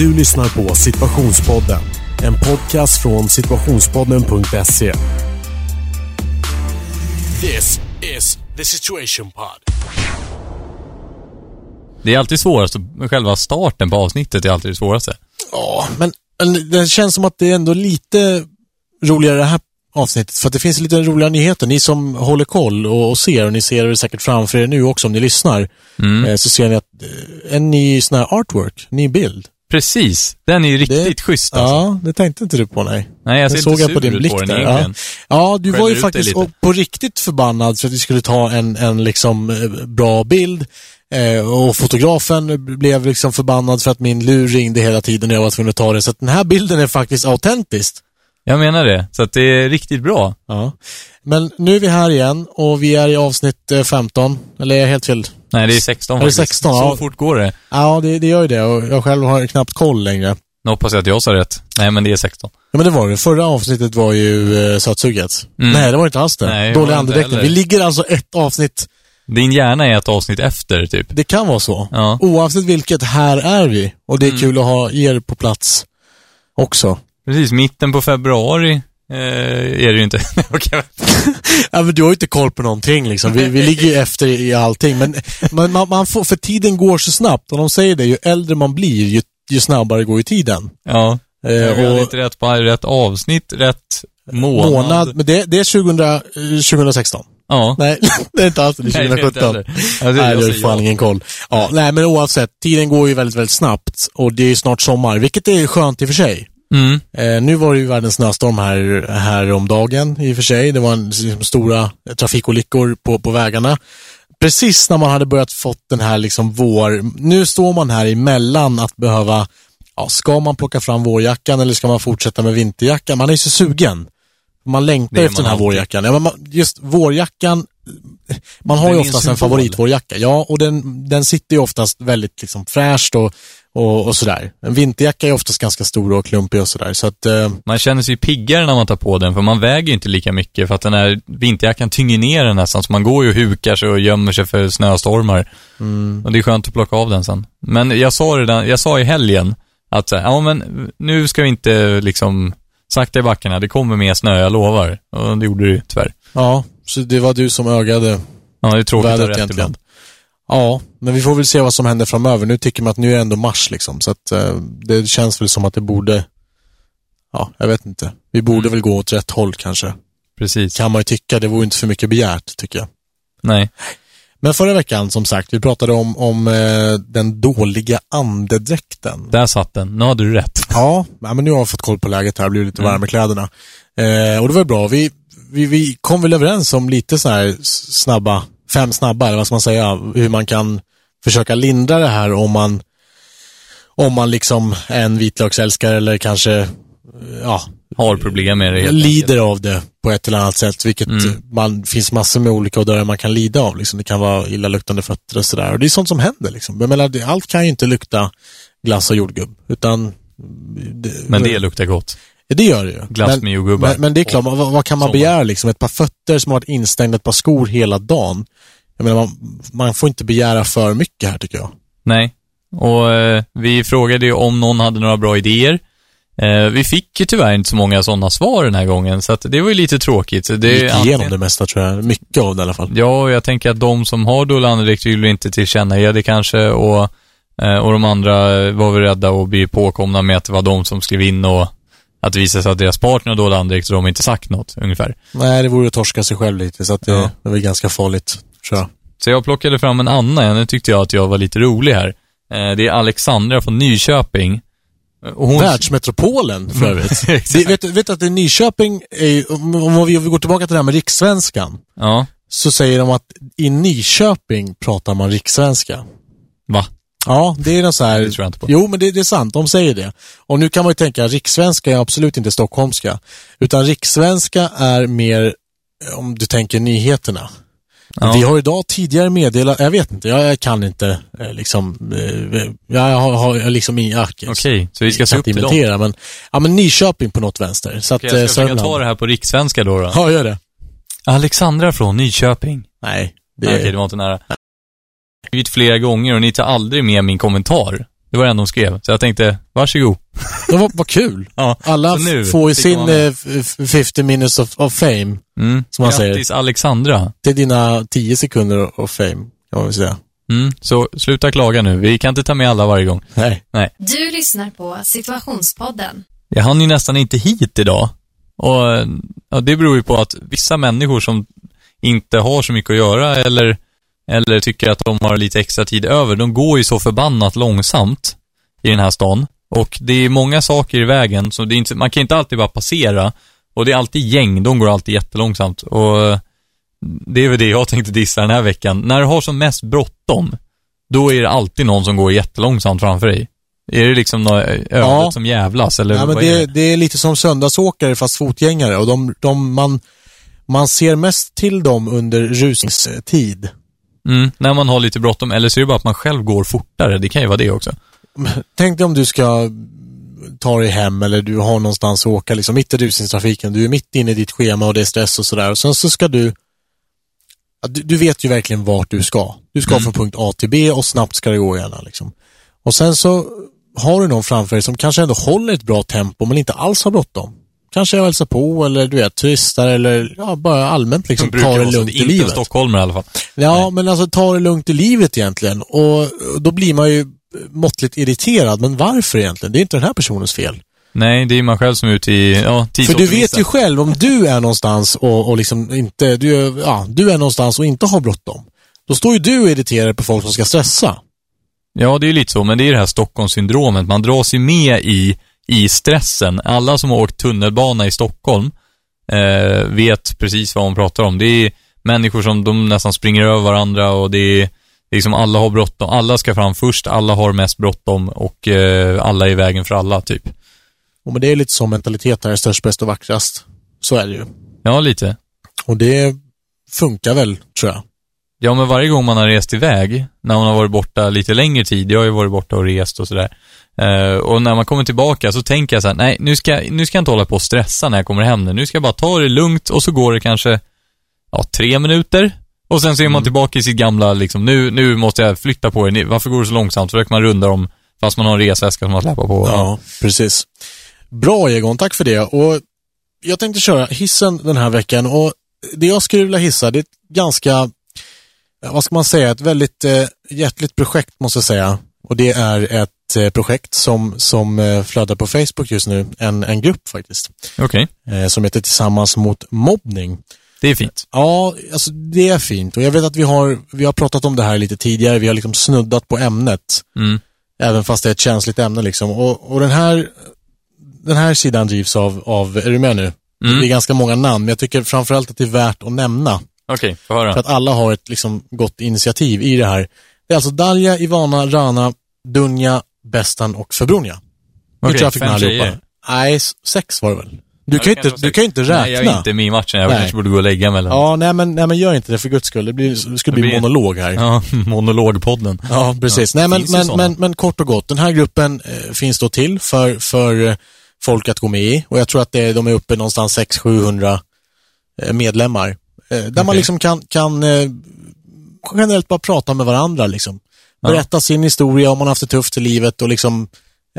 Du lyssnar på Situationspodden. En podcast från situationspodden.se. This is the situation pod. Det är alltid svårast, själva starten på avsnittet är alltid det svåraste. Ja, men, det känns som att det är ändå lite roligare det här avsnittet. För att det finns lite roliga nyheter. Ni som håller koll och, och ser, och ni ser det säkert framför er nu också om ni lyssnar, eh, så ser ni att eh, en ny sån här artwork, ny bild. Precis, den är ju riktigt det, schysst alltså. Ja, det tänkte inte du på, nej. Nej, jag ser såg inte jag på din blick på den där. Ja. ja, du Skäller var ju faktiskt på riktigt förbannad för att vi skulle ta en, en liksom eh, bra bild. Eh, och fotografen blev liksom förbannad för att min lur ringde hela tiden och jag var tvungen att ta det. Så att den här bilden är faktiskt autentisk. Jag menar det, så att det är riktigt bra. Ja. Men nu är vi här igen och vi är i avsnitt eh, 15. Eller är jag helt fel? Nej, det är 16 Är det faktiskt. 16? Så Ja. fort går det. Ja, det, det gör ju det och jag själv har knappt koll längre. Nu hoppas jag att jag sa rätt. Nej, men det är 16. Ja, men det var det. Förra avsnittet var ju eh, sötsuget. Mm. Nej, det var inte alls det. Nej, Dålig heller. Vi ligger alltså ett avsnitt. Din hjärna är ett avsnitt efter, typ. Det kan vara så. Ja. Oavsett vilket, här är vi. Och det är Mm. kul att ha er på plats också. Precis, mitten på februari eh, är det ju inte. Okej. Ja, men du har ju inte koll på någonting liksom. Vi, vi ligger ju efter i allting. Men, men man, man får, för tiden går så snabbt. Och de säger det, ju äldre man blir, ju, ju snabbare går ju tiden. Ja. Eh, Jag och inte rätt på rätt avsnitt, rätt månad. månad, men det, det är 2000, eh, 2016. Ja. Nej, det är inte alls det. Är Nej, det är 2017. Nej, det- jag fan ja. ingen koll. Ja, nej, men oavsett, tiden går ju väldigt, väldigt snabbt. Och det är ju snart sommar, vilket är skönt i och för sig. Mm. Eh, nu var det ju världens snöstorm här, här om dagen i och för sig. Det var en, liksom, stora trafikolyckor på, på vägarna. Precis när man hade börjat fått den här liksom vår... Nu står man här emellan att behöva... Ja, ska man plocka fram vårjackan eller ska man fortsätta med vinterjackan? Man är ju så sugen. Man längtar efter man den här alltid. vårjackan. Ja, men man, just vårjackan, man har Den ju oftast en favoritvårjacka. Ja, och den, den sitter ju oftast väldigt liksom fräscht och, och, och sådär. En vinterjacka är oftast ganska stor och klumpig och sådär. Så att, eh, Man känner sig piggare när man tar på den, för man väger ju inte lika mycket, för att den här vinterjackan tynger ner den nästan, så man går ju och hukar sig och gömmer sig för snöstormar. Mm. Och det är skönt att plocka av den sen. Men jag sa redan, jag sa i helgen, att ja men nu ska vi inte liksom sakta i backarna, det kommer mer snö, jag lovar. Och det gjorde det ju tyvärr. ja, så det var du som ögade Ja, det är tråkigt att ha rätt egentligen. ibland. Ja, men vi får väl se vad som händer framöver. Nu tycker man att nu är ändå mars liksom, så att eh, det känns väl som att det borde, ja, jag vet inte. Vi borde Mm. väl gå åt rätt håll kanske. Precis. Kan man ju tycka, det vore inte för mycket begärt, tycker jag. Nej. Men förra veckan, som sagt, vi pratade om, om eh, den dåliga andedräkten. Där satt den. Nu hade du rätt. Ja, men nu har jag fått koll på läget här, blivit lite Mm. varm i kläderna. Eh, och det var bra. Vi, vi, vi kom väl överens om lite så här snabba, fem snabba, eller vad ska man säga, hur man kan försöka lindra det här om man, om man liksom är en vitlöksälskare eller kanske, ja, Har problem med det lider av det på ett eller annat sätt, vilket Mm. man, finns massor med olika odörer man kan lida av. Liksom. Det kan vara illaluktande fötter och sådär. Och det är sånt som händer. Liksom. Jag menar, allt kan ju inte lukta glass och jordgubb, utan det, Men det luktar gott. Ja, det gör det ju. Glass men, med men, men det är klart, vad, vad kan man Sommar. begära liksom? Ett par fötter som har varit instängda, ett par skor hela dagen. Jag menar, man, man får inte begära för mycket här tycker jag. Nej. Och eh, vi frågade ju om någon hade några bra idéer. Eh, vi fick ju tyvärr inte så många sådana svar den här gången, så att det var ju lite tråkigt. Så Vi Det gick igenom antingen- det mesta tror jag. Mycket av det i alla fall. Ja, och jag tänker att de som har dålig andedräkt vill inte tillkännage det kanske och, eh, och de andra var väl rädda och bli påkomna med att det var de som skrev in och att det visade sig att deras partner har dålig andedräkt så de har inte sagt något, ungefär. Nej, det vore att torska sig själv lite, så att det, Ja. det var ganska farligt, tror jag. Så jag plockade fram en annan, nu tyckte jag att jag var lite rolig här. Eh, det är Alexandra från Nyköping. Eh, Och hon... Världsmetropolen för övrigt. Exakt. det, vet, vet du att i Nyköping, är, om, om vi, om vi går tillbaka till det här med rikssvenskan, Ja, så säger de att i Nyköping pratar man rikssvenska. va? Ja, det är något så här... Det tror jag inte på. Jo, men det, det är sant. De säger det. Och nu kan man ju tänka, rikssvenska är absolut inte stockholmska. Utan rikssvenska är mer, om du tänker nyheterna. Ja. Vi har idag tidigare meddelat, jag vet inte, jag, jag kan inte eh, liksom, eh, jag har, har liksom inga Okej, så vi ska se upp till dem. men, ja men Nyköping på något vänster. Så att, Okej, jag eh, ska försöka ta Sörmland. det här på rikssvenska då. då. Ja, gör det. Alexandra från Nyköping. Nej, det, Nej, Okej, det var inte nära. Har skrivit flera gånger och ni tar aldrig med min kommentar. Det var det enda de skrev. Så jag tänkte, varsågod. Det var, vad kul. Ja, Alla får ju sin eh, f- 50 minutes of, of fame Mm. som man säger. Grattis Alexandra. till dina 10 sekunder of fame, kan man väl säga. Mm. Så sluta klaga nu. Vi kan inte ta med alla varje gång. Nej. Du lyssnar på Situationspodden. Jag hann ju nästan inte hit idag. Och ja, det beror ju på att vissa människor som inte har så mycket att göra eller, eller tycker att de har lite extra tid över, de går ju så förbannat långsamt i den här stan. Och det är många saker i vägen, så det är inte, man kan inte alltid bara passera. Och det är alltid gäng, de går alltid jättelångsamt. Och det är väl det jag tänkte dissa den här veckan. När du har som mest bråttom, då är det alltid någon som går jättelångsamt framför dig. Är det liksom något ödet Ja. som jävlas, eller Ja, men vad är det, det? det är lite som söndagsåkare fast fotgängare och de, de, man, man ser mest till dem under rusningstid. Mm, när man har lite bråttom, eller så är det bara att man själv går fortare. Det kan ju vara det också. Tänk dig om du ska ta dig hem eller du har någonstans att åka liksom mitt i rusningstrafiken. Du är mitt inne i ditt schema och det är stress och sådär. Sen så ska du, du, du vet ju verkligen vart du ska. Du ska från punkt A till B och snabbt ska det gå gärna liksom. Och sen så har du någon framför dig som kanske ändå håller ett bra tempo men inte alls har bråttom. Kanske jag hälsar på eller du vet, turistar eller ja, bara allmänt liksom ta det lugnt i är Inte livet. stockholmare i alla fall. Ja, men alltså ta det lugnt i livet egentligen. Och då blir man ju måttligt irriterad. Men varför egentligen? Det är inte den här personens fel. Nej, det är man själv som är ute i, ja, För du vet ju själv, om du är någonstans och, och liksom inte, du, är- ja, du är någonstans och inte har bråttom. Då står ju du och irriterar på folk som ska stressa. Ja, det är ju lite så, men det är det här Stockholmssyndromet. Man dras ju med i, i stressen. Alla som har åkt tunnelbana i Stockholm eh, vet precis vad man pratar om. Det är människor som de nästan springer över varandra och det är, liksom alla har bråttom. Alla ska fram först, alla har mest bråttom och eh, alla är i vägen för alla, typ. Och men det är lite så mentalitet här, störst, bäst och vackrast. Så är det ju. Ja, lite. Och det funkar väl, tror jag. Ja, men varje gång man har rest iväg, när man har varit borta lite längre tid, jag har ju varit borta och rest och sådär, eh, och när man kommer tillbaka så tänker jag så här, nej, nu ska, nu ska jag inte hålla på och stressa när jag kommer hem nu, nu ska jag bara ta det lugnt och så går det kanske, ja, tre minuter, och sen så är man tillbaka i sitt gamla, liksom, nu, nu måste jag flytta på det, varför går det så långsamt? Så försöker man runda om, fast man har en resväska som man släpar på. Ja, precis. Bra Egon, tack för det. Och jag tänkte köra hissen den här veckan och det jag skulle vilja hissa, det är ett ganska, vad ska man säga, ett väldigt eh, hjärtligt projekt måste jag säga. Och det är ett eh, projekt som, som eh, flödar på Facebook just nu, en, en grupp faktiskt, Okej, eh, som heter Tillsammans mot mobbning. det är fint. Ja, alltså det är fint och jag vet att vi har, vi har pratat om det här lite tidigare, vi har liksom snuddat på ämnet. Mm. Även fast det är ett känsligt ämne liksom. Och, och den här den här sidan drivs av, av är du med nu? Mm. Det är ganska många namn, men jag tycker framförallt att det är värt att nämna. Okej, få höra. För att alla har ett liksom gott initiativ i det här. Det är alltså Dalja, Ivana, Rana, Dunja, Bestan och Februnja. Nu Okej, tror jag fick med allihopa. Nej, sex var det väl? Du Ja, kan det inte, du kan ju inte räkna. Nej, jag är inte med i matchen. Jag Nej. kanske borde gå och lägga mig eller Ja, nej men, nej men gör inte det för guds skull. Det, blir, det skulle bli blir- monolog här. Ja, monologpodden. Ja, precis. Ja, Nej, men, men, men, men kort och gott, den här gruppen eh, finns då till för, för eh, folk att gå med i och jag tror att det, de är uppe någonstans 600-700 eh, medlemmar. Eh, där man Okej. liksom kan, kan eh, generellt bara prata med varandra liksom. Ja. Berätta sin historia om man haft det tufft i livet och liksom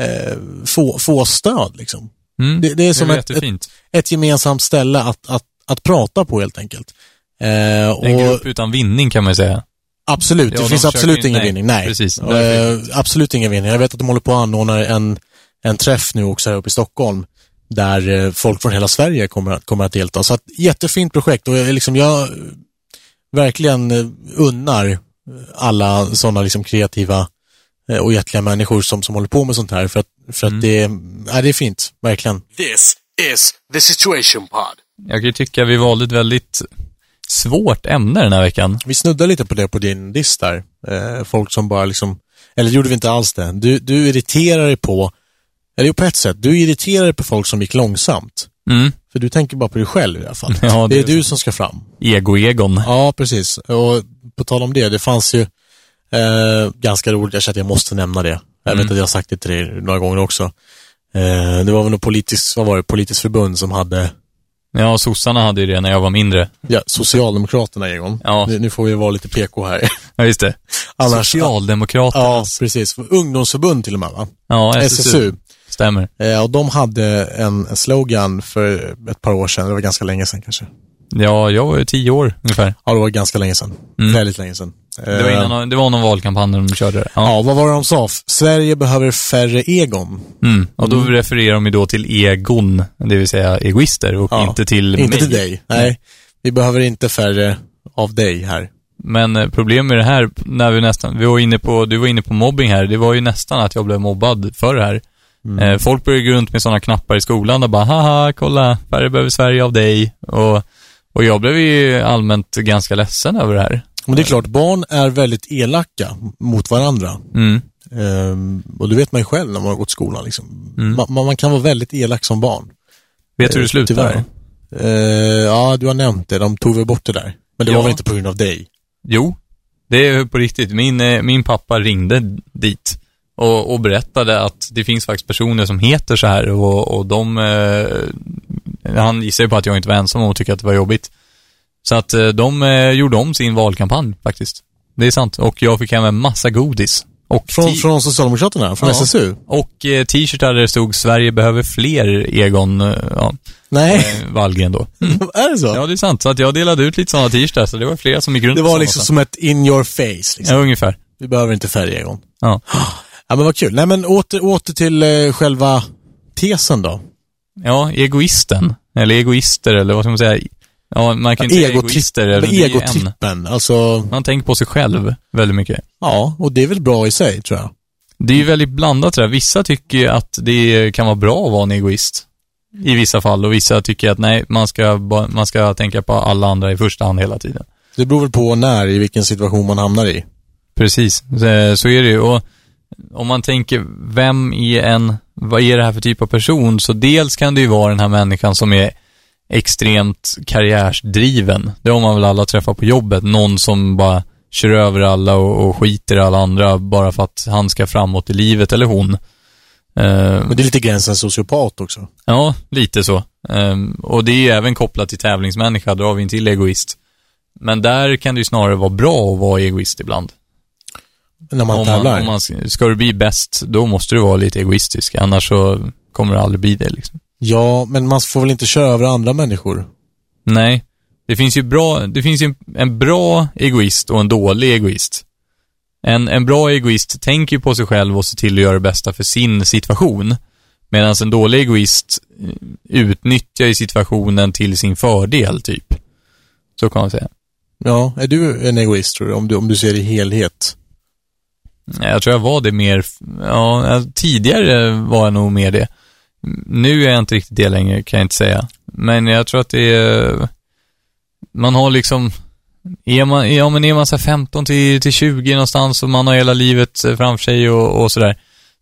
eh, få, få stöd liksom. Mm. Det, det är som det är ett, ett, ett gemensamt ställe att, att, att prata på helt enkelt. Eh, och En grupp utan vinning kan man ju säga. Absolut, Ja, det de finns absolut ingen nej, vinning. Nej, precis. Eh, absolut ingen vinning. Jag vet att de håller på att anordna en, en träff nu också här uppe i Stockholm där eh, folk från hela Sverige kommer att, kommer att delta. Så att, jättefint projekt och jag, liksom, jag eh, verkligen eh, unnar alla sådana liksom kreativa och hjärtliga människor som, som håller på med sånt här för att, för Mm. att det, ja, det är fint, verkligen. This is the situation pod. Jag kan ju tycka vi valde ett väldigt svårt ämne den här veckan. Vi snuddade lite på det på din diss där. Folk som bara liksom, eller gjorde vi inte alls det. Du, du irriterar dig på, eller jo, på ett sätt, du irriterar dig på folk som gick långsamt. Mm. För du tänker bara på dig själv i alla fall. Ja, det det är du som ska fram. Ego-egon. Ja, precis. Och på tal om det, det fanns ju eh, ganska roligt, jag känner att jag måste nämna det. Jag vet att jag har sagt det till dig några gånger också. Eh, det var väl något politiskt, vad var det, politiskt förbund som hade, Ja, sossarna hade ju det när jag var mindre. ja, Socialdemokraterna Egon. Ja. Nu, får vi vara lite PK här. Ja, just det. Annars, Socialdemokraterna. ja, precis. Ungdomsförbund till och med, va? Ja, SSU. Stämmer. Eh, och de hade en, en slogan för ett par år sedan, det var ganska länge sedan kanske. Ja, jag var ju tio år ungefär. Ja, det var ganska länge sedan. Mm. Väldigt länge sedan. Det var, Eh, innan, det var någon valkampanj de körde det. Ja. Ja, vad var det de sa? Sverige behöver färre egon. Mm. Och då Mm. refererar de ju då till egon, det vill säga egoister och Ja. inte till Inte mig. till dig. Nej. Vi behöver inte färre av dig här. Men eh, problemet med det här, när vi nästan, vi var inne på, du var inne på mobbing här, det var ju nästan att jag blev mobbad för det här. Mm. Eh, folk började gå runt med sådana knappar i skolan och bara haha, kolla, färre behöver Sverige av dig. Och, och jag blev ju allmänt ganska ledsen över det här. Men det är klart, barn är väldigt elaka mot varandra. Mm. Ehm, och det vet man ju själv när man har gått skolan. Liksom. Mm. Man, man kan vara väldigt elak som barn. Vet du hur det Eh, slutar? tyvärr. Eh, ja, du har nämnt det. De tog väl bort det där. Men det Ja. var väl inte på grund av dig? Jo, det är på riktigt. Min, eh, min pappa ringde dit och, och berättade att det finns faktiskt personer som heter så här och, och de, eh, han gissar ju på att jag inte var ensam om att tycka att det var jobbigt. Så att eh, de eh, gjorde om sin valkampanj faktiskt. Det är sant. Och jag fick hem en massa godis. Och, Från, från Socialdemokraterna? Från Ja. SSU? och eh, t-shirtar där det stod Sverige behöver fler Egon eh, ja, Nej, eh, Wallgren då. är det så? Ja, det är sant. Så att jag delade ut lite sådana t-shirtar, så det var flera som gick runt det var liksom som ett in your face. Liksom. Ja, ungefär. Vi behöver inte färre Egon. Ja. Ja, men vad kul. Nej, men åter, åter till eh, själva tesen då. Ja, egoisten. Eller egoister, eller vad ska man säga? Ja, man kan ju inte säga egoister. eller det är. Egotrippen, alltså, Man tänker på sig själv väldigt mycket. ja, och det är väl bra i sig, tror jag. Det är ju väldigt blandat det där. Vissa tycker ju att det kan vara bra att vara en egoist. I vissa fall. Och vissa tycker att nej, man ska, man ska tänka på alla andra i första hand hela tiden. Det beror väl på när, i vilken situation man hamnar i. Precis, så så är det ju. Och om man tänker, vem är en, vad är det här för typ av person? Så dels kan det ju vara den här människan som är extremt karriärsdriven. Det har man väl alla träffat på jobbet. Någon som bara kör över alla och, och skiter i alla andra bara för att han ska framåt i livet, eller hon. Eh, Men det är lite gränsen sociopat också. Ja, lite så. Ehm, och det är ju även kopplat till tävlingsmänniska, då har vi en till egoist. Men där kan det ju snarare vara bra att vara egoist ibland. När man om tävlar. man, om man, ska du bli bäst, då måste du vara lite egoistisk, annars så kommer du aldrig bli det liksom. Ja, men man får väl inte köra över andra människor? Nej, det finns ju bra, det finns ju en, bra egoist och en dålig egoist. En, en bra egoist tänker ju på sig själv och ser till att göra det bästa för sin situation. Medan en dålig egoist eh, utnyttjar ju situationen till sin fördel, typ. Så kan man säga. Ja, är du en egoist tror du? Om du, om du ser det i helhet? Jag tror jag var det mer, ja, tidigare var jag nog mer det. Nu är jag inte riktigt det längre, kan jag inte säga. Men jag tror att det är, man har liksom, är man, ja men är man så 15 till, till 20 någonstans och man har hela livet eh, framför sig och, och sådär,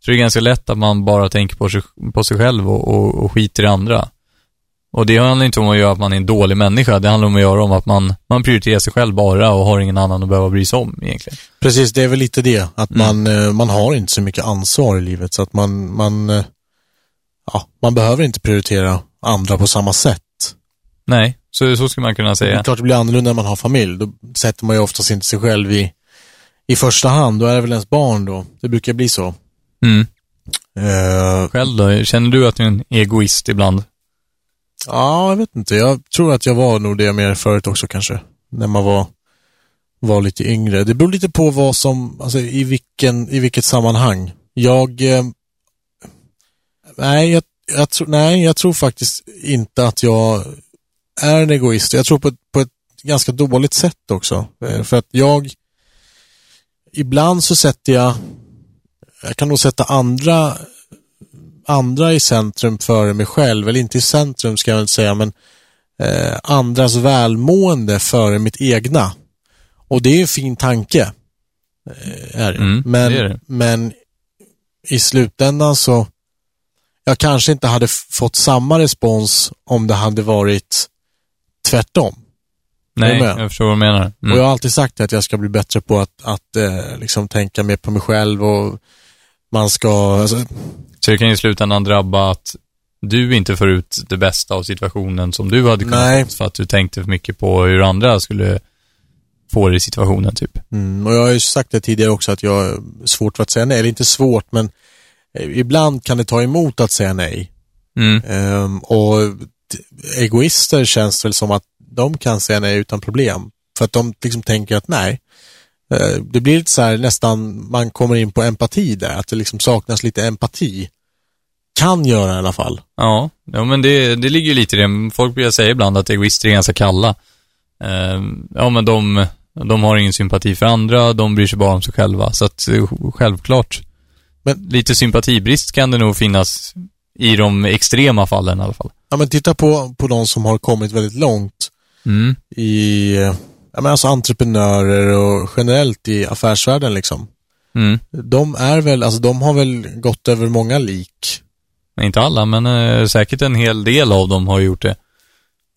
så det är ganska lätt att man bara tänker på sig, på sig själv och, och, och skiter i andra. Och det handlar inte om att göra att man är en dålig människa, det handlar om att göra om att man, man prioriterar sig själv bara och har ingen annan att behöva bry sig om egentligen. Precis, det är väl lite det. Att Mm. man, eh, man har inte så mycket ansvar i livet så att man, man, eh, ja, man behöver inte prioritera andra på samma sätt. Nej, så, så skulle man kunna Det är säga. klart det blir annorlunda när man har familj. Då sätter man ju oftast inte sig själv i, i första hand. Då är det väl ens barn då. Det brukar bli så. Mm. Eh, Själv då? Känner du att du är en egoist ibland? Ja, jag vet inte. Jag tror att jag var nog det mer förut också kanske. När man var, var lite yngre. Det beror lite på vad som, alltså i vilken, i vilket sammanhang. Jag, eh, nej, jag, jag tror, nej, jag tror faktiskt inte att jag är en egoist. Jag tror på ett, på ett ganska dåligt sätt också. Eh, För att jag, ibland så sätter jag, jag kan nog sätta andra, andra i centrum före mig själv. Eller inte i centrum ska jag inte säga, men eh, andras välmående före mitt egna. Och det är en fin tanke. Eh, är det. Mm, men, det är det. men i slutändan så jag kanske inte hade fått samma respons om det hade varit tvärtom. Nej, jag förstår vad du menar. Mm. Och jag har alltid sagt att jag ska bli bättre på att, att eh, liksom tänka mer på mig själv och man ska, alltså, Så det kan ju i slutändan drabba att du inte får ut det bästa av situationen som du hade kunnat Nej. för att du tänkte för mycket på hur andra skulle får i situationen typ. Mm, och jag har ju sagt det tidigare också att jag har svårt för att säga nej, eller inte svårt men eh, ibland kan det ta emot att säga nej. Mm. Ehm, och egoister känns väl som att de kan säga nej utan problem. För att de liksom tänker att nej, det blir lite så här nästan, man kommer in på empati där, att det liksom saknas lite empati. Kan göra i alla fall. Ja, ja men det, det ligger ju lite i det. Folk brukar säga ibland att egoister är ganska kalla. Eh, ja, men de, de har ingen sympati för andra, de bryr sig bara om sig själva. Så att eh, självklart. Men- lite sympatibrist kan det nog finnas i de extrema fallen i alla fall. Ja men titta på, på de som har kommit väldigt långt Mm. i, eh, ja men alltså entreprenörer och generellt i affärsvärlden liksom. Mm. De är väl, alltså de har väl gått över många lik. Inte alla, men eh, säkert en hel del av dem har gjort det.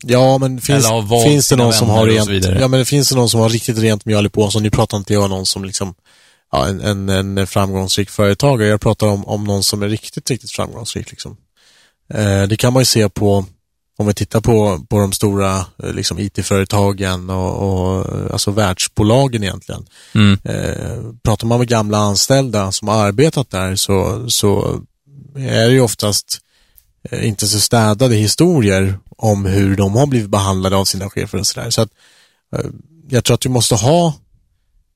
Ja, men finns, finns det någon som har rent, ja men finns det någon som har riktigt rent mjöl i påsen. Nu pratar inte jag om någon som liksom, ja en, en, en framgångsrik företagare. Jag pratar om, om någon som är riktigt, riktigt framgångsrik liksom. Eh, det kan man ju se på, om vi tittar på, på de stora eh, liksom IT-företagen och, och alltså världsbolagen egentligen. Mm. Eh, pratar man med gamla anställda som har arbetat där så, så är det ju oftast eh, inte så städade historier om hur de har blivit behandlade av sina chefer och sådär. Så att eh, jag tror att du måste ha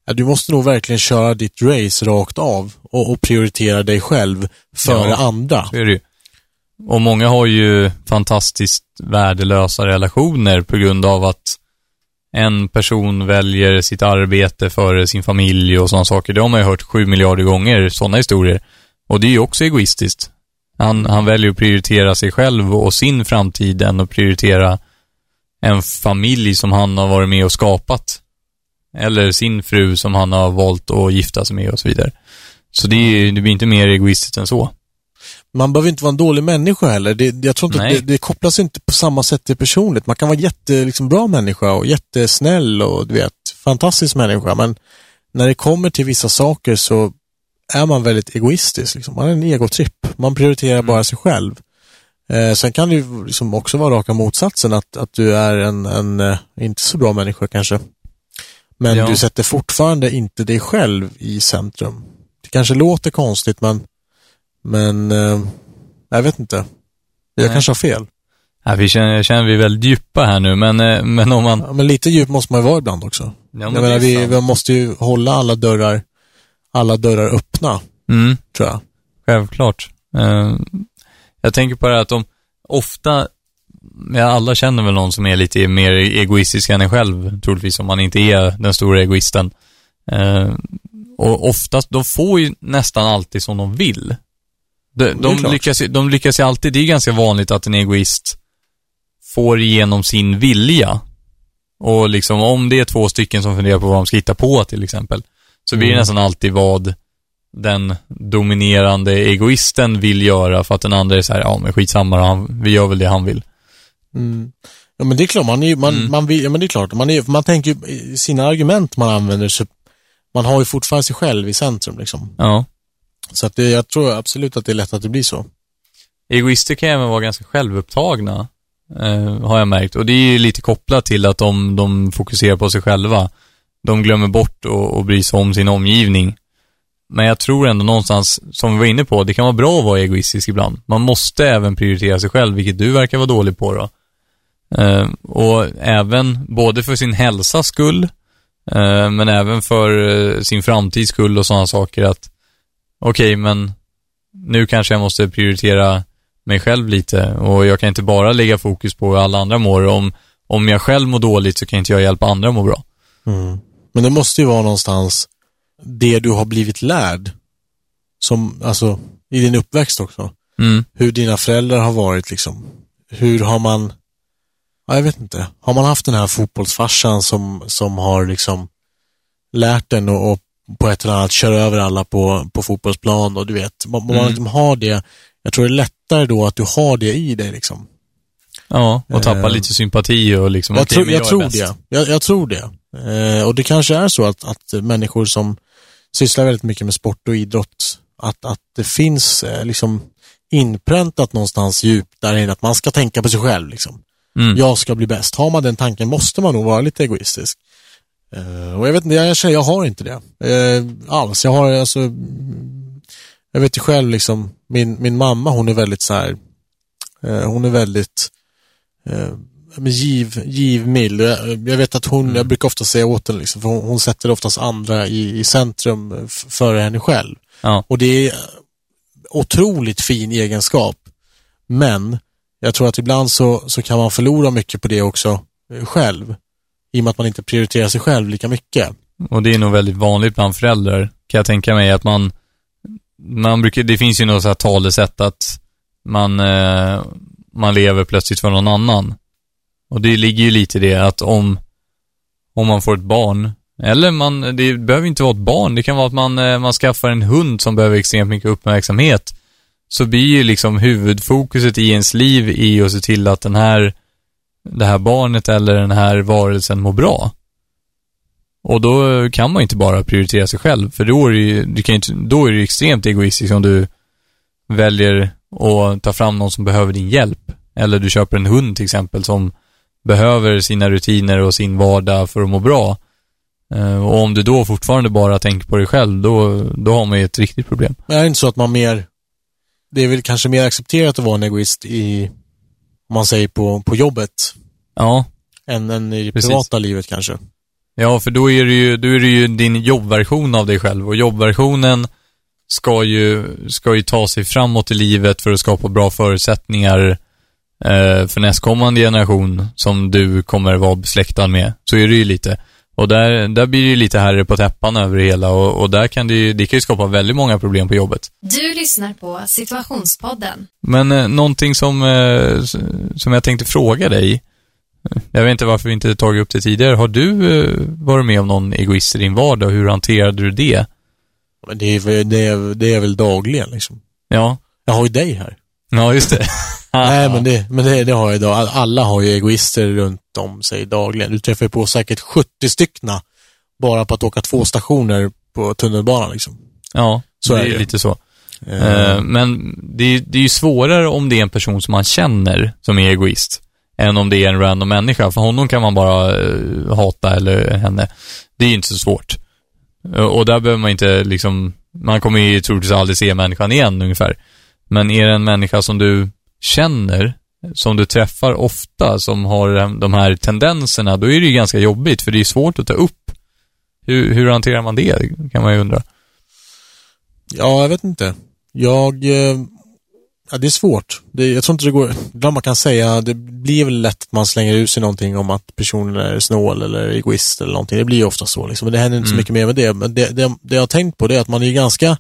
ja, du måste nog verkligen köra ditt race rakt av och, och prioritera dig själv före Ja. andra. Det ju. Och många har ju fantastiskt värdelösa relationer på grund av att en person väljer sitt arbete före sin familj och sådana saker. Det har man ju hört sju miljarder gånger, sådana historier. Och det är ju också egoistiskt. Han, han väljer att prioritera sig själv och sin framtid än att prioritera en familj som han har varit med och skapat. Eller sin fru som han har valt att gifta sig med och så vidare. Så det, är, det blir inte mer egoistiskt än så. Man behöver inte vara en dålig människa heller. Det, jag tror inte det, det kopplas inte på samma sätt till personligt. Man kan vara jätte, liksom, bra människa och jättesnäll och du vet, fantastisk människa. Men när det kommer till vissa saker så är man väldigt egoistisk. Liksom. Man är en egotripp. Man prioriterar bara sig själv. Eh, sen kan det ju liksom också vara raka motsatsen, att, att du är en, en eh, inte så bra människa kanske. Men Ja. du sätter fortfarande inte dig själv i centrum. Det kanske låter konstigt, men, men eh, jag vet inte. Jag Nej. kanske har fel. Ja, vi känner, känner vi är väldigt djupa här nu, men, eh, men om man... Ja, men lite djup måste man ju vara ibland också. Ja, jag menar, vi, vi måste ju hålla alla dörrar, alla dörrar öppna, Mm, tror jag. självklart. Eh, jag tänker på det här att de ofta, ja, alla känner väl någon som är lite mer egoistisk än en själv, troligtvis, om man inte är den stora egoisten. Eh, och oftast, de får ju nästan alltid som de vill. De, de, lyckas, de lyckas ju alltid, det är ganska vanligt att en egoist får igenom sin vilja. Och liksom om det är två stycken som funderar på vad de ska hitta på till exempel, så blir det Mm. nästan alltid vad den dominerande egoisten vill göra för att den andra är så här, ja men skitsamma han, vi gör väl det han vill. Mm. Ja, men det är klart, man är man, Mm. man vill, ja men det är klart, man, är, man tänker ju, sina argument man använder så, man har ju fortfarande sig själv i centrum liksom. Ja. Så att det, jag tror absolut att det är lätt att det blir så. Egoister kan även vara ganska självupptagna, eh, har jag märkt. Och det är ju lite kopplat till att de, de fokuserar på sig själva. De glömmer bort och, och bry sig om sin omgivning. Men jag tror ändå någonstans, som vi var inne på, det kan vara bra att vara egoistisk ibland. Man måste även prioritera sig själv, vilket du verkar vara dålig på då. Eh, och även, både för sin hälsas skull, eh, men även för eh, sin framtids skull och sådana saker att, okej, men nu kanske jag måste prioritera mig själv lite och jag kan inte bara lägga fokus på hur alla andra mår. Om, om jag själv mår dåligt så kan inte jag hjälpa andra att må bra. Mm. Men det måste ju vara någonstans det du har blivit lärd, som, alltså, i din uppväxt också. Mm. Hur dina föräldrar har varit liksom. Hur har man, ja, jag vet inte, har man haft den här fotbollsfarsan som, som har liksom lärt en och, och på ett eller annat köra över alla på, på fotbollsplan och du vet, om man Mm. liksom har det, jag tror det är lättare då att du har det i dig liksom. Ja, och tappa Eh, lite sympati och liksom, Jag, tror, men jag, är tror det. Jag, jag tror det. Eh, och det kanske är så att, att människor som sysslar väldigt mycket med sport och idrott, att, att det finns eh, liksom inpräntat någonstans djupt där inne att man ska tänka på sig själv. Liksom. Mm. Jag ska bli bäst. Har man den tanken måste man nog vara lite egoistisk. Eh, och jag vet inte, jag känner, jag har inte det. Eh, alls. Jag har alltså, mm, jag vet ju själv liksom, min, min mamma hon är väldigt så här, eh, hon är väldigt giv, givmild. Jag, jag vet att hon, jag brukar ofta säga åt henne liksom, för hon, hon sätter oftast andra i, i centrum före henne själv. Ja. Och det är otroligt fin egenskap. Men jag tror att ibland så, så kan man förlora mycket på det också själv. I och med att man inte prioriterar sig själv lika mycket. Och det är nog väldigt vanligt bland föräldrar, kan jag tänka mig, att man, man brukar, det finns ju något så här talesätt att man, eh, man lever plötsligt för någon annan. Och det ligger ju lite i det att om, om man får ett barn, eller man, det behöver inte vara ett barn, det kan vara att man, eh, man skaffar en hund som behöver extremt mycket uppmärksamhet, så blir ju liksom huvudfokuset i ens liv i att se till att den här, det här barnet eller den här varelsen mår bra. Och då kan man ju inte bara prioritera sig själv, för då är det ju, du kan ju inte, då är det ju extremt egoistiskt om du väljer att ta fram någon som behöver din hjälp. Eller du köper en hund till exempel som behöver sina rutiner och sin vardag för att må bra. Eh, och om du då fortfarande bara tänker på dig själv, då, då har man ju ett riktigt problem. Men är det inte så att man mer, det är väl kanske mer accepterat att vara en egoist i, om man säger på, på jobbet, Ja, än, än i det Precis. privata livet kanske. Ja, för då är det ju, då är det ju din jobbversion av dig själv och jobbversionen ska ju, ska ju ta sig framåt i livet för att skapa bra förutsättningar eh, för nästkommande generation som du kommer vara besläktad med. Så är det ju lite. Och där, där blir det ju lite herre på täppan över det hela och, och där kan det ju, det kan ju skapa väldigt många problem på jobbet. Du lyssnar på Situationspodden. Men eh, någonting som, eh, som jag tänkte fråga dig, jag vet inte varför vi inte tagit upp det tidigare. Har du eh, varit med om någon egoist i din vardag och hur hanterade du det? Men det är, det är, det är väl dagligen liksom. Ja, Jag har ju dig här. ja just det. Nej, men, det, men det, det har jag idag. All- Alla har ju egoister runt om sig dagligen. Du träffar på säkert 70 styckna bara på att åka två stationer på tunnelbanan liksom. Ja, Så det är är lite så. Eh, Men det är, det är ju svårare om det är en person som man känner som är egoist, än om det är en random människa. För honom kan man bara eh, hata, eller henne. Det är ju inte så svårt. Eh, och där behöver man inte liksom, man kommer ju troligtvis aldrig se människan igen ungefär. Men är det en människa som du känner, som du träffar ofta, som har de här tendenserna, då är det ju ganska jobbigt, för det är svårt att ta upp. Hur, hur hanterar man det, kan man ju undra. Ja, jag vet inte. Jag... Eh, ja, det är svårt. Det, jag tror inte det går... Ibland man kan säga, det blir väl lätt att man slänger ut sig någonting om att personen är snål eller egoist eller någonting. Det blir ju ofta så liksom. Men det händer inte så Mm. mycket mer med det. Men det, det, det jag har tänkt på det är att man är ganska...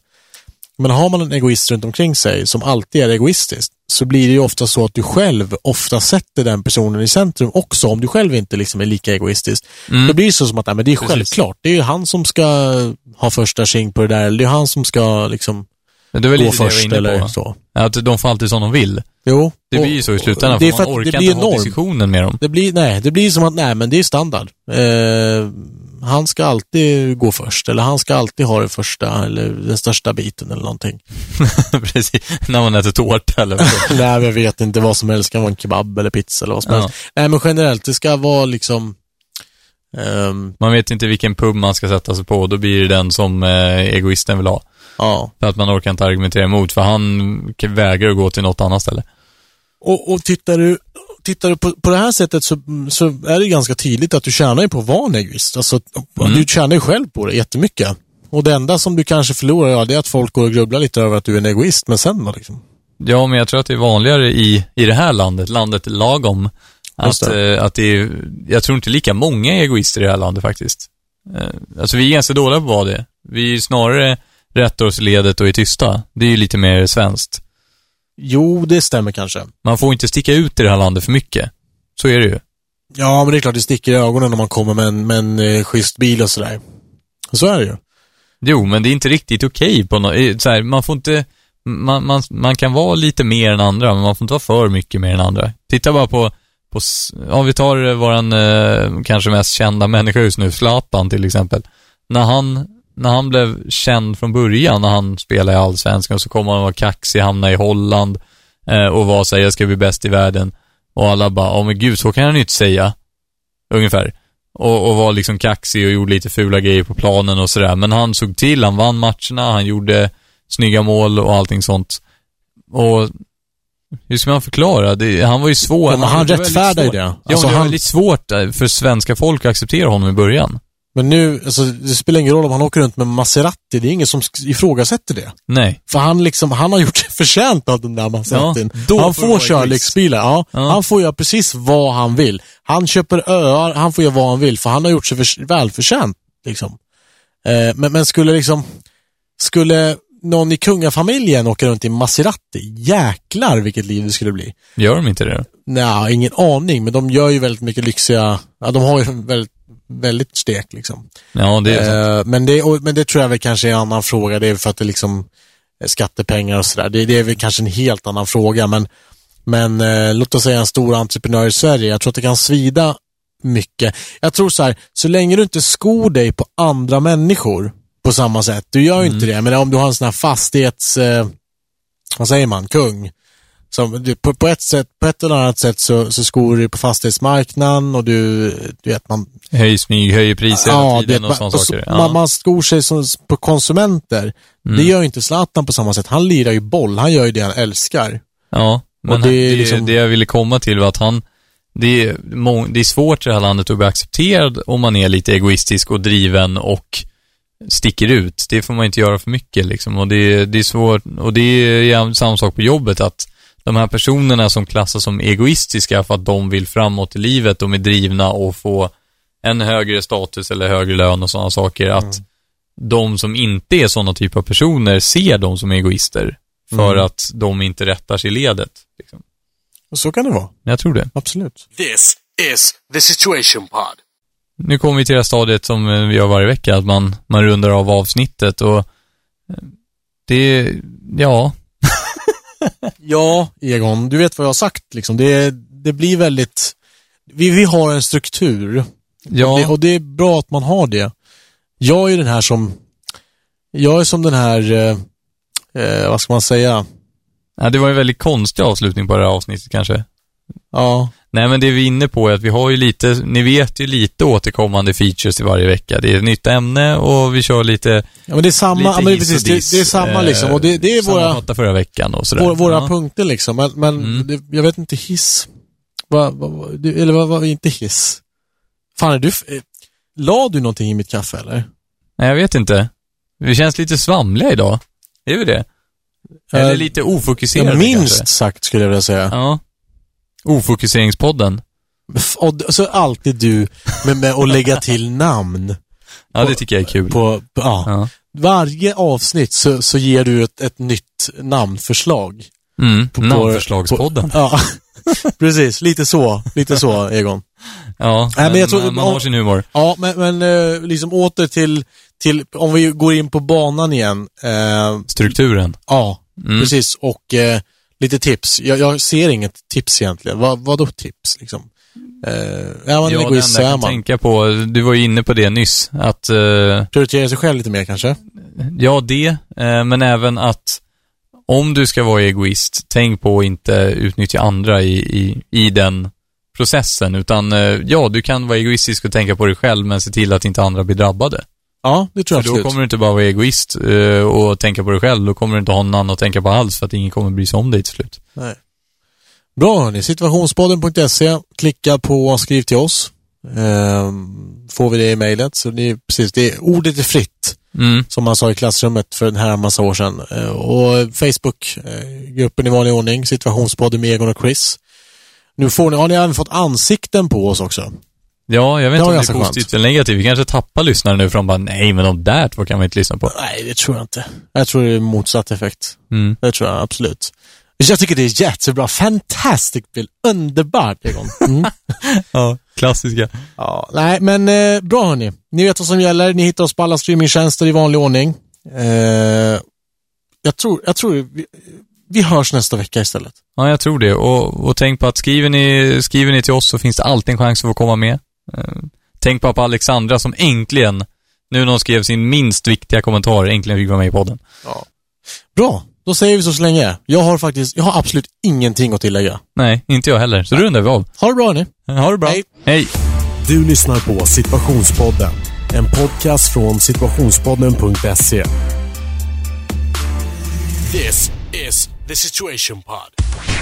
Men har man en egoist runt omkring sig som alltid är egoistisk så blir det ju ofta så att du själv ofta sätter den personen i centrum också om du själv inte liksom är lika egoistisk. Mm. Då blir det så som att nej, men det är Precis. självklart. Det är ju han som ska ha första tjing på det där. Eller det är han som ska liksom Men det är väl gå lite det jag var först inne eller på. så. Att de får alltid som de vill. Jo. Det blir ju så i slutändan, för för man orkar inte ha diskussionen med dem. Det blir, nej, det blir som att, nej men det är standard. Eh, han ska alltid gå först, eller han ska alltid ha det första, eller den största biten eller någonting. Precis, när man äter tårta eller vad nej, jag vet inte vad som helst, det kan vara en kebab eller pizza eller vad som Ja. helst. Nej, men generellt, det ska vara liksom, ehm, Man vet inte vilken pub man ska sätta sig på, då blir det den som eh, egoisten vill ha. Ja. För att man orkar inte argumentera emot, för han vägrar att gå till något annat ställe. Och, och tittar du, tittar du på, på det här sättet så, så är det ganska tydligt att du tjänar ju på att vara en egoist. Alltså, Mm. du tjänar ju själv på det jättemycket. Och det enda som du kanske förlorar, ja, det är att folk går och grubblar lite över att du är en egoist, men sen då liksom? Ja, men jag tror att det är vanligare i, i det här landet, landet lagom, att, eh, att det är, jag tror inte lika många egoister i det här landet faktiskt. Eh, alltså vi är ganska dåliga på att vara det. Vi är snarare rättar oss i ledet och är tysta. Det är ju lite mer svenskt. Jo, det stämmer kanske. Man får inte sticka ut i det här landet för mycket. Så är det ju. Ja, men det är klart det sticker i ögonen när man kommer med en, med en eh, schysst bil och sådär. Så är det ju. Jo, men det är inte riktigt okej på något, så här, man får inte, man, man, man kan vara lite mer än andra, men man får inte vara för mycket mer än andra. Titta bara på, på om vi tar eh, våran eh, kanske mest kända människa just nu, Zlatan till exempel. När han, när han blev känd från början, när han spelade i Allsvenskan, så kom han och var kaxig, hamnade i Holland eh, och var såhär, jag ska bli bäst i världen. Och alla bara, åh men gud, så kan han ju inte säga. Ungefär. och, och var liksom kaxig och gjorde lite fula grejer på planen och sådär. Men han såg till, han vann matcherna, han gjorde snygga mål och allting sånt. Och hur ska man förklara? Det, han var ju svår. Ja, men han ju svårt. det. Ja, Alltså, men det var han- väldigt svårt eh, för svenska folk att acceptera honom i början. Men nu, alltså, det spelar ingen roll om han åker runt med Maserati. Det är ingen som ifrågasätter det. Nej. För han liksom, han har gjort sig förtjänt av den där Maseratin. Ja, han får köra lyxbilar. Ja, Ja. Han får göra precis vad han vill. Han köper öar, han får göra vad han vill för han har gjort sig för, välförtjänt. Liksom. Eh, men, men skulle liksom, skulle någon i kungafamiljen åka runt i Maserati, jäklar vilket liv det skulle bli. Gör de inte det? Nej, ingen aning, men de gör ju väldigt mycket lyxiga, ja de har ju väldigt, väldigt stek liksom. Ja, det är Eh, men, det, och, men det tror jag väl kanske är en annan fråga. Det är för att det liksom är skattepengar och sådär. Det, det är väl kanske en helt annan fråga. Men, men eh, låt oss säga en stor entreprenör i Sverige. Jag tror att det kan svida mycket. Jag tror så här, så länge du inte skor dig på andra människor på samma sätt. Du gör ju inte det. Men om du har en sån här fastighets... Eh, vad säger man? Kung. Som, på, på, ett sätt, på ett eller annat sätt så, så skor du på fastighetsmarknaden och du, du vet, man, höj smyg, höjer priser hela Ja, tiden det, och sådana så- saker. man, Ja. man skor sig som, på konsumenter. Mm. Det gör inte Zlatan på samma sätt. Han lirar ju boll. Han gör ju det han älskar. Ja, men det det, liksom- det jag ville komma till var att han, det är, det är svårt i det här landet att bli accepterad om man är lite egoistisk och driven och sticker ut. Det får man inte göra för mycket liksom och det, det är svårt, och det är samma sak på jobbet att de här personerna som klassas som egoistiska för att de vill framåt i livet, de är drivna och få en högre status eller högre lön och sådana saker, att de som inte är sådana typer av personer ser dem som egoister för Mm. att de inte rättar sig i ledet. Liksom. Och så kan det vara. Jag tror det. Absolut. This is the Situation Pod. Nu kommer vi till det här stadiet som eh, vi gör varje vecka, att man, man rundar av avsnittet och eh, det, ja, Ja, Egon. Du vet vad jag har sagt liksom. Det, det blir väldigt... Vi, vi har en struktur. ja, Det, och det är bra att man har det. Jag är den här som... Jag är som den här... Eh, eh, vad ska man säga? ja, det var en väldigt konstig avslutning på det här avsnittet kanske. Ja, Nej, men det vi är inne på är att vi har ju lite, ni vet ju lite återkommande features i varje vecka. Det är ett nytt ämne och vi kör lite, ja men det är samma... Ja, men precis, det, diss, det är samma eh, liksom. Och det, det är våra... sammanfatta förra veckan och sådär. våra, våra ja. punkter liksom. Men, men Mm. det, jag vet inte, hiss. Va, va, va, eller vad var inte hiss? Fan, är du... eh, La du någonting i mitt kaffe eller? Nej, jag vet inte. Vi känns lite svamliga idag. Är vi det? Eller Eh, lite Ja, ofokuserade minst kanske. sagt skulle jag vilja säga. Ja. Ofokuseringspodden. Och så alltid du med, med att lägga till namn. Ja, det tycker jag är kul. På, på, ja. Ja. Varje avsnitt så, så ger du ett, ett nytt namnförslag. Mm, På- namnförslagspodden. Ja, precis. Lite så. Lite så, Egon. Ja, Nej, men jag tror- man, man har sin humor. Ja, men, men eh, liksom åter till, till, om vi går in på banan igen. Eh, Strukturen. ja, Mm. precis. Och eh, lite tips. Jag, jag ser inget tips egentligen. Vad, vad då tips liksom? Eh, är man Ja, det egoist så enda jag kan tänka på, du var ju inne på det nyss, att, eh, Prioritera sig själv lite mer kanske? ja det, eh, men även att om du ska vara egoist, tänk på att inte utnyttja andra i, i, i den processen, utan ja, du kan vara egoistisk och tänka på dig själv, men se till att inte andra blir drabbade. Ja, det tror jag För då absolut. kommer du inte bara vara egoist eh, och tänka på dig själv, då kommer du inte ha någon annan att tänka på alls, för att ingen kommer bry sig om dig till slut. Nej. Bra hörni, situationspodden.se. Klicka på skriv till oss. Ehm, får vi det i mejlet. Så det är precis, det är, ordet är fritt. Mm. Som man sa i klassrummet för en här massa år sedan. Eh, och Facebook, eh, gruppen i vanlig ordning. Situationspodden med Egon och Chris. Nu får ni, har ni även fått ansikten på oss också. Ja, jag vet inte om det är positivt eller negativt. Vi kanske tappar lyssnare nu för de bara, nej men de där två kan man inte lyssna på. Nej, det tror jag inte. Jag tror det är motsatt effekt. Mm. Det tror jag absolut. Jag tycker det är jättebra. Fantastic Bill. Underbart Egon. Mm. Ja, klassiska. Ja, nej, men eh, bra hörni. Ni vet vad som gäller. Ni hittar oss på alla streamingtjänster i vanlig ordning. Eh, jag tror, jag tror vi, vi hörs nästa vecka istället. Ja, jag tror det. Och, och tänk på att skriver ni, skriver ni till oss så finns det alltid en chans att få komma med. Eh, tänk bara på Alexandra som äntligen, nu när hon skrev sin minst viktiga kommentar, äntligen fick vara med i podden. Bra, då säger vi så så länge. Jag har faktiskt, jag har absolut ingenting att tillägga. Nej, inte jag heller. Så rundar vi av. Ha det bra hörni. Ha det bra. Hej. Hej. Du lyssnar på Situationspodden. En podcast från situationspodden.se. This is the situation pod.